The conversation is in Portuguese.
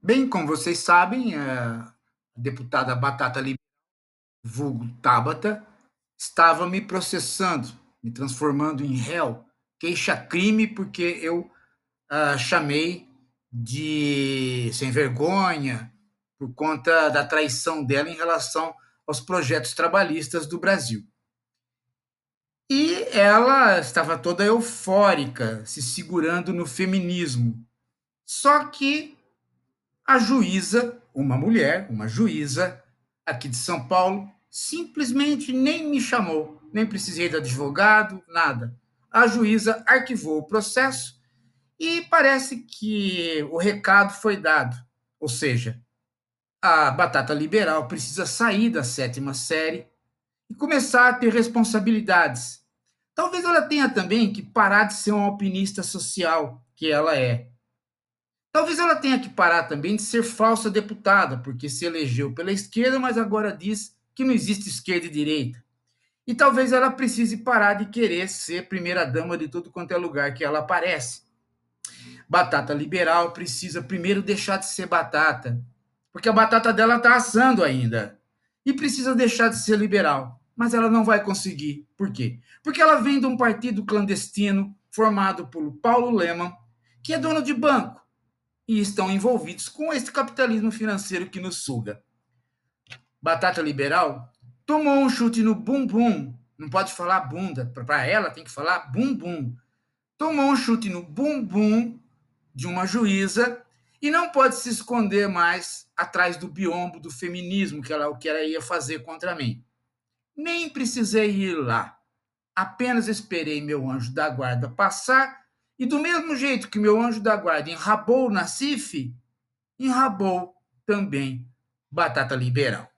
Bem, como vocês sabem, a deputada Batata Liberal, vulgo Tabata, estava me processando, me transformando em réu, queixa-crime, porque eu uh, chamei de sem vergonha por conta da traição dela em relação aos projetos trabalhistas do Brasil. E ela estava toda eufórica, se segurando no feminismo. Só que a juíza, uma mulher, uma juíza aqui de São Paulo, simplesmente nem me chamou, nem precisei de advogado, nada. A juíza arquivou o processo e parece que o recado foi dado, ou seja, a batata liberal precisa sair da sétima série e começar a ter responsabilidades. Talvez ela tenha também que parar de ser uma alpinista social, que ela é. Talvez ela tenha que parar também de ser falsa deputada, porque se elegeu pela esquerda, mas agora diz que não existe esquerda e direita. E talvez ela precise parar de querer ser primeira-dama de tudo quanto é lugar que ela aparece. Batata liberal precisa primeiro deixar de ser batata, porque a batata dela está assando ainda. E precisa deixar de ser liberal, mas ela não vai conseguir. Por quê? Porque ela vem de um partido clandestino formado por Paulo Leman, que é dono de banco, e estão envolvidos com esse capitalismo financeiro que nos suga. Batata liberal tomou um chute no bumbum, não pode falar bunda, para ela tem que falar bumbum. Tomou um chute no bumbum de uma juíza e não pode se esconder mais atrás do biombo do feminismo que ela, que ela ia fazer contra mim. Nem precisei ir lá. Apenas esperei meu anjo da guarda passar e do mesmo jeito que meu anjo da guarda enrabou o Nacife, enrabou também Batata Liberal.